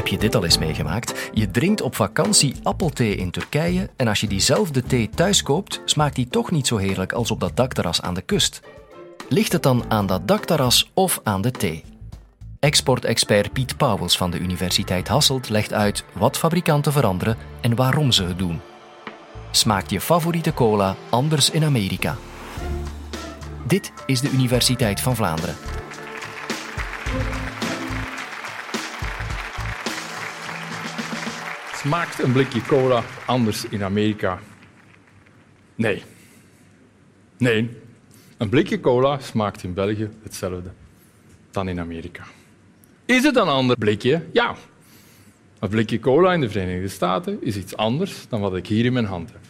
Heb je dit al eens meegemaakt? Je drinkt op vakantie appelthee in Turkije en als je diezelfde thee thuis koopt, smaakt die toch niet zo heerlijk als op dat dakterras aan de kust. Ligt het dan aan dat dakterras of aan de thee? Export-expert Piet Pauwels van de Universiteit Hasselt legt uit wat fabrikanten veranderen en waarom ze het doen. Smaakt je favoriete cola anders in Amerika? Dit is de Universiteit van Vlaanderen. Smaakt een blikje cola anders in Amerika? Nee. Nee, een blikje cola smaakt in België hetzelfde dan in Amerika. Is het een ander blikje? Ja. Een blikje cola in de Verenigde Staten is iets anders dan wat ik hier in mijn hand heb.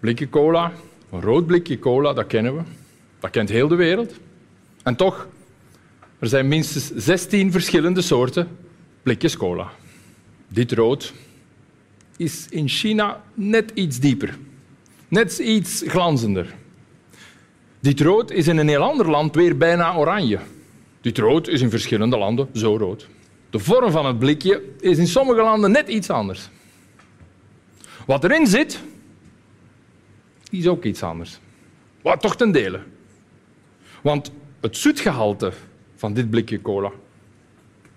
Blikje cola, een rood blikje cola, dat kennen we. Dat kent heel de wereld. En toch, er zijn minstens 16 verschillende soorten blikjes cola. Dit rood is in China net iets dieper, net iets glanzender. Dit rood is in een heel ander land weer bijna oranje. Dit rood is in verschillende landen zo rood. De vorm van het blikje is in sommige landen net iets anders. Wat erin zit, is ook iets anders. Wat toch ten dele. Want het zoetgehalte van dit blikje cola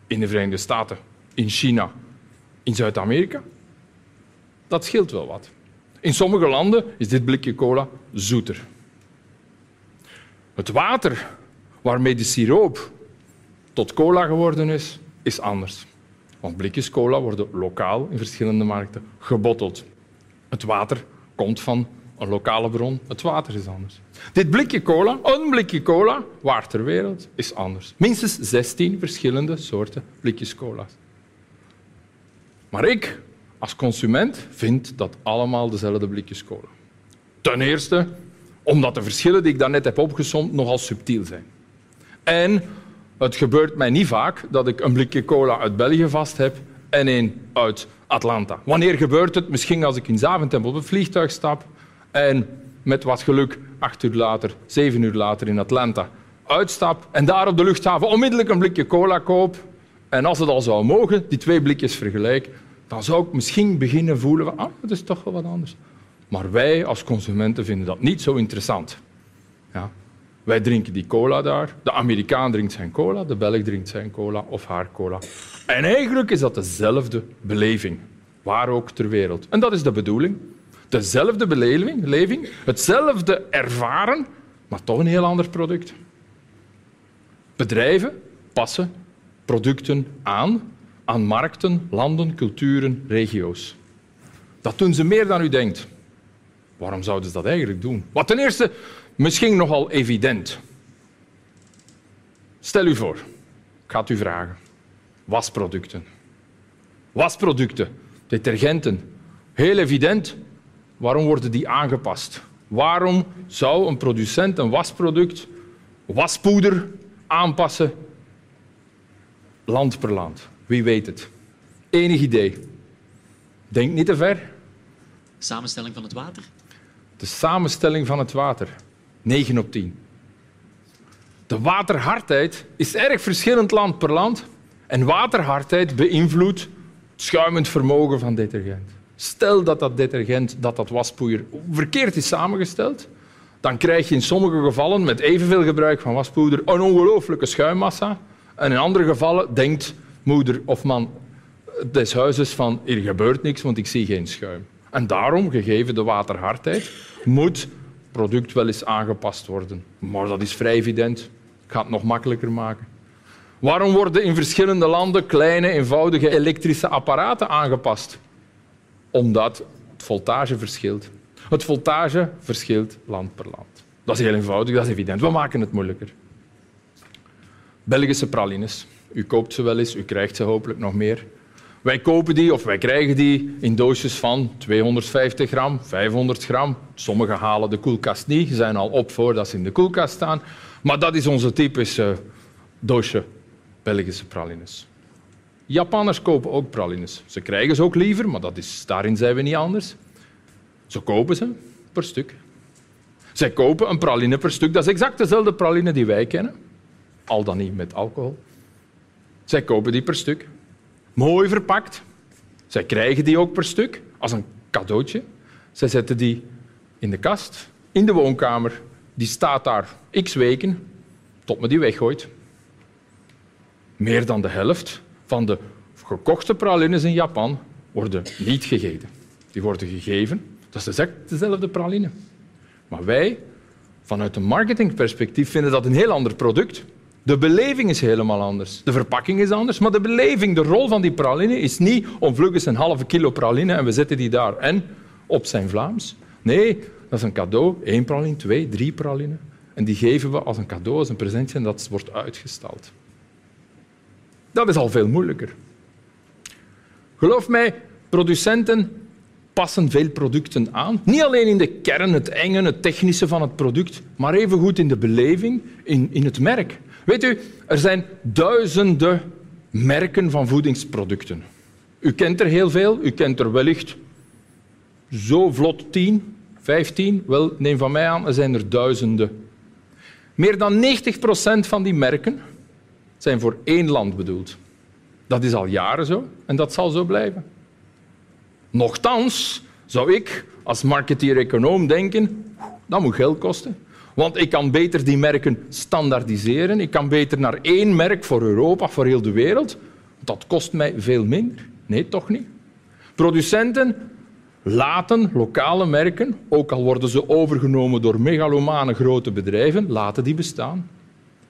in de Verenigde Staten, in China, in Zuid-Amerika, dat scheelt wel wat. In sommige landen is dit blikje cola zoeter. Het water waarmee de siroop tot cola geworden is, is anders. Want blikjes cola worden lokaal in verschillende markten gebotteld. Het water komt van een lokale bron. Het water is anders. Dit blikje cola, een blikje cola, waar ter wereld, is anders. Minstens 16 verschillende soorten blikjes cola. Maar ik, als consument, vind dat allemaal dezelfde blikjes cola. Ten eerste omdat de verschillen die ik daarnet heb opgesomd nogal subtiel zijn. En het gebeurt mij niet vaak dat ik een blikje cola uit België vast heb en een uit Atlanta. Wanneer gebeurt het? Misschien als ik in Zaventem op een vliegtuig stap en met wat geluk acht uur later, zeven uur later in Atlanta uitstap en daar op de luchthaven onmiddellijk een blikje cola koop. En als het al zou mogen, die twee blikjes vergelijk, dan zou ik misschien beginnen voelen van, ah, dat is toch wel wat anders. Maar wij als consumenten vinden dat niet zo interessant. Ja. Wij drinken die cola daar. De Amerikaan drinkt zijn cola, de Belg drinkt zijn cola of haar cola. En eigenlijk is dat dezelfde beleving, waar ook ter wereld. En dat is de bedoeling. Dezelfde beleving, hetzelfde ervaren, maar toch een heel ander product. Bedrijven passen producten aan aan markten, landen, culturen, regio's. Dat doen ze meer dan u denkt. Waarom zouden ze dat eigenlijk doen? Wat ten eerste misschien nogal evident. Stel u voor, ik ga u vragen. Wasproducten. Wasproducten, detergenten. Heel evident. Waarom worden die aangepast? Waarom zou een producent een wasproduct, waspoeder, aanpassen land per land? Wie weet het? Enig idee. Denk niet te ver. Samenstelling van het water? De samenstelling van het water. 9 op 10. De waterhardheid is erg verschillend land per land. En waterhardheid beïnvloedt het schuimend vermogen van detergent. Stel dat dat detergent, dat dat waspoeier verkeerd is samengesteld, dan krijg je in sommige gevallen met evenveel gebruik van waspoeder een ongelooflijke schuimmassa. En in andere gevallen denkt moeder of man des huizes van hier gebeurt niks, want ik zie geen schuim. En daarom, gegeven de waterhardheid, moet het product wel eens aangepast worden. Maar dat is vrij evident. Ik ga het nog makkelijker maken. Waarom worden in verschillende landen kleine, eenvoudige elektrische apparaten aangepast? Omdat het voltage verschilt. Het voltage verschilt land per land. Dat is heel eenvoudig, dat is evident. We maken het moeilijker. Belgische pralines. U koopt ze wel eens, u krijgt ze hopelijk nog meer. Wij kopen die of wij krijgen die in doosjes van 250 gram, 500 gram. Sommigen halen de koelkast niet, ze zijn al op voordat ze in de koelkast staan. Maar dat is onze typische doosje Belgische pralines. Japanners kopen ook pralines. Ze krijgen ze ook liever, maar dat is, daarin zijn we niet anders. Ze kopen ze per stuk. Zij kopen een praline per stuk. Dat is exact dezelfde praline die wij kennen, al dan niet met alcohol. Zij kopen die per stuk. Mooi verpakt. Zij krijgen die ook per stuk als een cadeautje. Zij zetten die in de kast, in de woonkamer. Die staat daar x weken tot men die weggooit. Meer dan de helft van de gekochte pralines in Japan worden niet gegeten. Die worden gegeven. Dat is exact dezelfde praline. Maar wij, vanuit een marketingperspectief, vinden dat een heel ander product. De beleving is helemaal anders. De verpakking is anders, maar de beleving, de rol van die praline is niet om vlug een halve kilo praline en we zetten die daar en op zijn Vlaams. Nee, dat is een cadeau. Eén praline, twee, drie praline. En die geven we als een cadeau, als een presentje en dat wordt uitgestald. Dat is al veel moeilijker. Geloof mij, producenten passen veel producten aan. Niet alleen in de kern, het enge, het technische van het product, maar evengoed in de beleving, in, in het merk. Weet u, er zijn duizenden merken van voedingsproducten. U kent er heel veel, u kent er wellicht zo vlot 10, 15. Wel, neem van mij aan, er zijn er duizenden. Meer dan 90 procent van die merken zijn voor één land bedoeld. Dat is al jaren zo en dat zal zo blijven. Nochtans zou ik als marketeer-econoom denken, dat moet geld kosten. Want ik kan beter die merken standaardiseren. Ik kan beter naar één merk voor Europa, voor heel de wereld. Dat kost mij veel minder. Nee, toch niet. Producenten laten lokale merken, ook al worden ze overgenomen door megalomane grote bedrijven, laten die bestaan.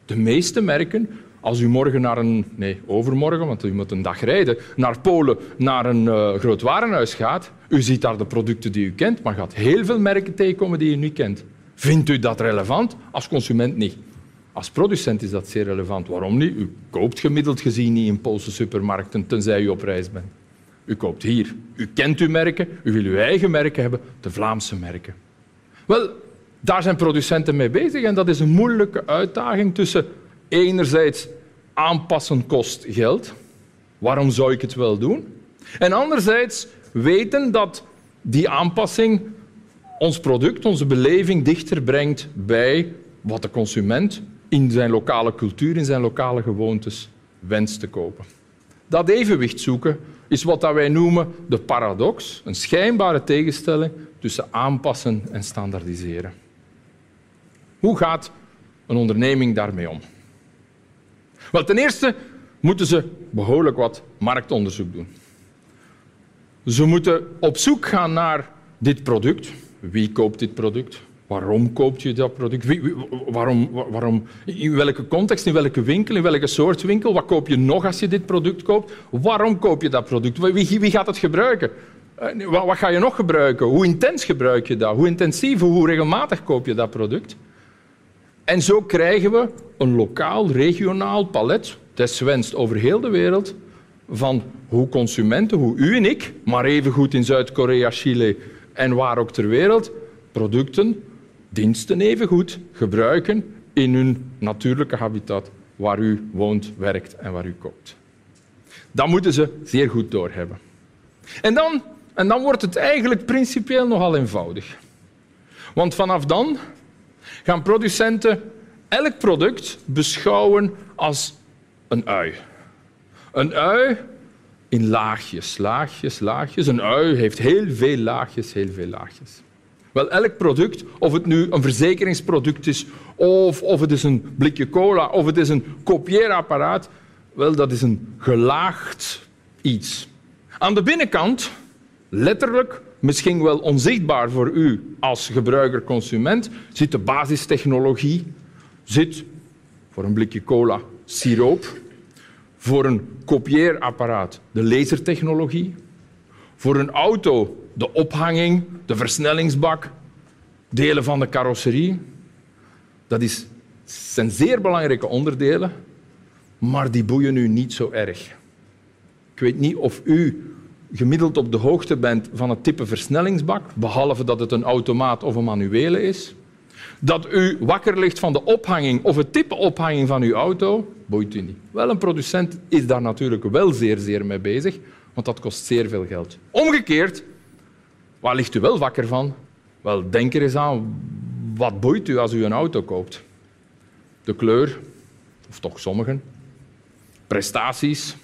De meeste merken als u morgen naar een, nee, overmorgen, want u moet een dag rijden, naar Polen, naar een uh, groot warenhuis gaat, u ziet daar de producten die u kent, maar gaat heel veel merken tegenkomen die u niet kent. Vindt u dat relevant? Als consument niet. Als producent is dat zeer relevant. Waarom niet? U koopt gemiddeld gezien niet in Poolse supermarkten, tenzij u op reis bent. U koopt hier. U kent uw merken, u wil uw eigen merken hebben, de Vlaamse merken. Wel, daar zijn producenten mee bezig en dat is een moeilijke uitdaging tussen enerzijds aanpassen kost geld. Waarom zou ik het wel doen? En anderzijds weten dat die aanpassing ons product, onze beleving dichter brengt bij wat de consument in zijn lokale cultuur, in zijn lokale gewoontes wenst te kopen. Dat evenwicht zoeken is wat wij noemen de paradox, een schijnbare tegenstelling tussen aanpassen en standaardiseren. Hoe gaat een onderneming daarmee om? Wel, ten eerste moeten ze behoorlijk wat marktonderzoek doen. Ze moeten op zoek gaan naar dit product. Wie koopt dit product? Waarom koopt je dat product? Waarom, waarom, in welke context, in welke winkel, in welke soort winkel? Wat koop je nog als je dit product koopt? Waarom koop je dat product? Wie, gaat het gebruiken? Eh, wat, wat ga je nog gebruiken? Hoe intens gebruik je dat? Hoe intensief, hoe regelmatig koop je dat product? En zo krijgen we een lokaal, regionaal palet, deswenst over heel de wereld, van hoe consumenten, hoe u en ik, maar evengoed in Zuid-Korea, Chile en waar ook ter wereld, producten, diensten evengoed gebruiken in hun natuurlijke habitat waar u woont, werkt en waar u koopt. Dat moeten ze zeer goed doorhebben. En dan, en dan wordt het eigenlijk principieel nogal eenvoudig. Want vanaf dan gaan producenten elk product beschouwen als een ui. Een ui in laagjes, laagjes, laagjes. Een ui heeft heel veel laagjes, heel veel laagjes. Wel, elk product, of het nu een verzekeringsproduct is, of, of het is een blikje cola, of het is een kopieerapparaat, wel, dat is een gelaagd iets. Aan de binnenkant, letterlijk, misschien wel onzichtbaar voor u als gebruiker-consument, zit de basistechnologie, zit voor een blikje cola siroop, voor een kopieerapparaat de lasertechnologie, voor een auto de ophanging, de versnellingsbak, delen van de carrosserie. Dat is, zijn zeer belangrijke onderdelen, maar die boeien u niet zo erg. Ik weet niet of u gemiddeld op de hoogte bent van het type versnellingsbak, behalve dat het een automaat of een manuele is. Dat u wakker ligt van de ophanging of het type ophanging van uw auto, boeit u niet. Wel, een producent is daar natuurlijk wel zeer, zeer mee bezig, want dat kost zeer veel geld. Omgekeerd, waar ligt u wel wakker van? Wel, denk er eens aan, wat boeit u als u een auto koopt? De kleur, of toch sommigen. prestaties,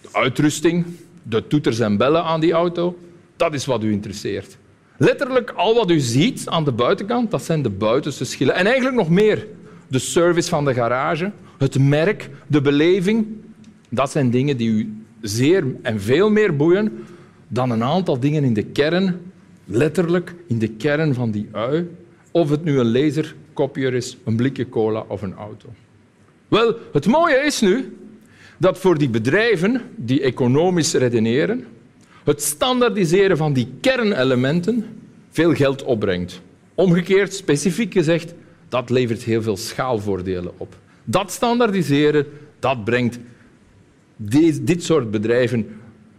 de uitrusting, de toeters en bellen aan die auto, dat is wat u interesseert. Letterlijk al wat u ziet aan de buitenkant, dat zijn de buitenste schillen. En eigenlijk nog meer. De service van de garage, het merk, de beleving, dat zijn dingen die u zeer en veel meer boeien dan een aantal dingen in de kern, letterlijk in de kern van die ui, of het nu een laserkopier is, een blikje cola of een auto. Wel, het mooie is nu dat voor die bedrijven die economisch redeneren, het standaardiseren van die kernelementen veel geld opbrengt. Omgekeerd, specifiek gezegd, dat levert heel veel schaalvoordelen op. Dat standaardiseren, dat brengt dit soort bedrijven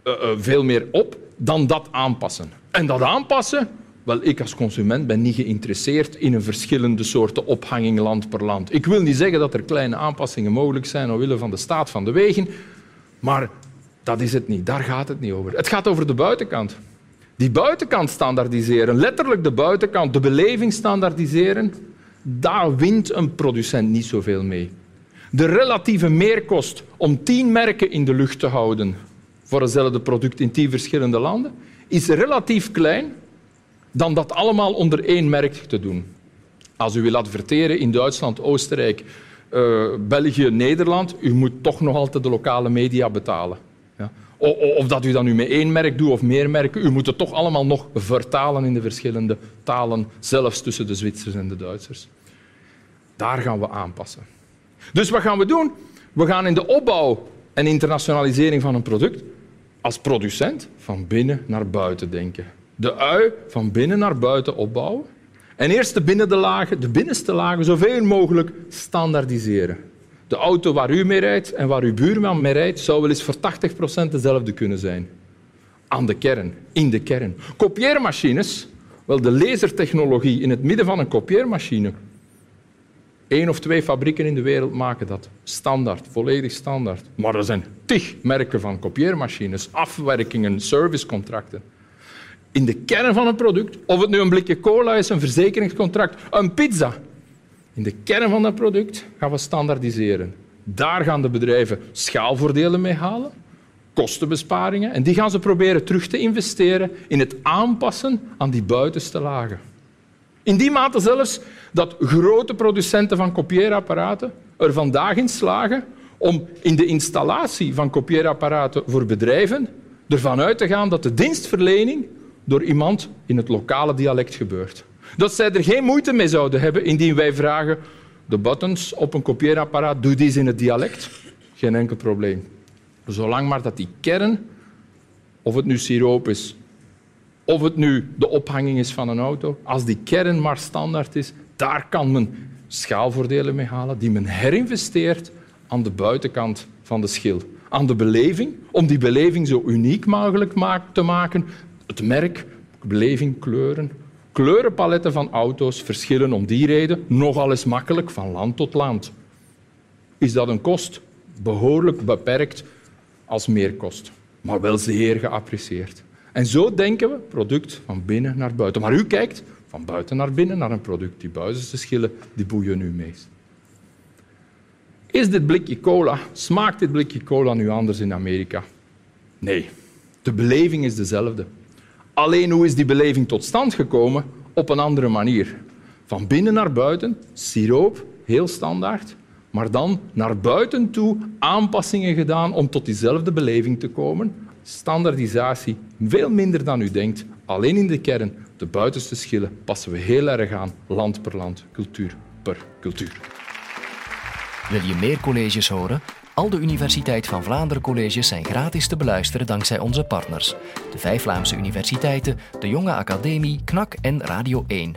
uh, uh, veel meer op dan dat aanpassen. En dat aanpassen, wel, ik als consument ben niet geïnteresseerd in een verschillende soorten ophanging land per land. Ik wil niet zeggen dat er kleine aanpassingen mogelijk zijn omwille van de staat van de wegen, maar dat is het niet. Daar gaat het niet over. Het gaat over de buitenkant. Die buitenkant standaardiseren, letterlijk de buitenkant, de beleving standaardiseren, daar wint een producent niet zoveel mee. De relatieve meerkost om tien merken in de lucht te houden voor hetzelfde product in tien verschillende landen is relatief klein dan dat allemaal onder één merk te doen. Als u wil adverteren in Duitsland, Oostenrijk, uh, België, Nederland, u moet toch nog altijd de lokale media betalen. Of dat u dat nu met één merk doet of meer merken, u moet het toch allemaal nog vertalen in de verschillende talen, zelfs tussen de Zwitsers en de Duitsers. Daar gaan we aanpassen. Dus wat gaan we doen? We gaan in de opbouw en internationalisering van een product als producent van binnen naar buiten denken. De ui van binnen naar buiten opbouwen. En eerst de, binnen de, lagen, de binnenste lagen zoveel mogelijk standaardiseren. De auto waar u mee rijdt en waar uw buurman mee rijdt, zou wel eens voor 80% dezelfde kunnen zijn. Aan de kern, in de kern. Kopieermachines, wel de lasertechnologie in het midden van een kopieermachine. Eén of twee fabrieken in de wereld maken dat. Standaard, volledig standaard. Maar er zijn tig merken van kopieermachines, afwerkingen, servicecontracten. In de kern van een product, of het nu een blikje cola is, een verzekeringscontract, een pizza. In de kern van dat product gaan we standaardiseren. Daar gaan de bedrijven schaalvoordelen mee halen, kostenbesparingen, en die gaan ze proberen terug te investeren in het aanpassen aan die buitenste lagen. In die mate zelfs dat grote producenten van kopieerapparaten er vandaag in slagen om in de installatie van kopieerapparaten voor bedrijven ervan uit te gaan dat de dienstverlening door iemand in het lokale dialect gebeurt. Dat zij er geen moeite mee zouden hebben indien wij vragen de buttons op een kopieerapparaat, doe die in het dialect. Geen enkel probleem. Zolang maar dat die kern, of het nu siroop is, of het nu de ophanging is van een auto, als die kern maar standaard is, daar kan men schaalvoordelen mee halen die men herinvesteert aan de buitenkant van de schil. Aan de beleving, om die beleving zo uniek mogelijk te maken. Het merk, beleving, kleuren. Kleurenpaletten van auto's verschillen om die reden nogal eens makkelijk van land tot land. Is dat een kost? Behoorlijk beperkt als meerkost, maar wel zeer geapprecieerd. En zo denken we product van binnen naar buiten. Maar u kijkt van buiten naar binnen naar een product. Die buitenste schillen die boeien u meest. Is dit blikje cola, smaakt dit blikje cola nu anders in Amerika? Nee, de beleving is dezelfde. Alleen hoe is die beleving tot stand gekomen? Op een andere manier. Van binnen naar buiten, siroop, heel standaard, maar dan naar buiten toe aanpassingen gedaan om tot diezelfde beleving te komen. Standaardisatie, veel minder dan u denkt, alleen in de kern. De buitenste schillen passen we heel erg aan, land per land, cultuur per cultuur. Wil je meer colleges horen? Al de Universiteit van Vlaanderen colleges zijn gratis te beluisteren dankzij onze partners. De vijf Vlaamse universiteiten, de Jonge Academie, KNAK en Radio 1.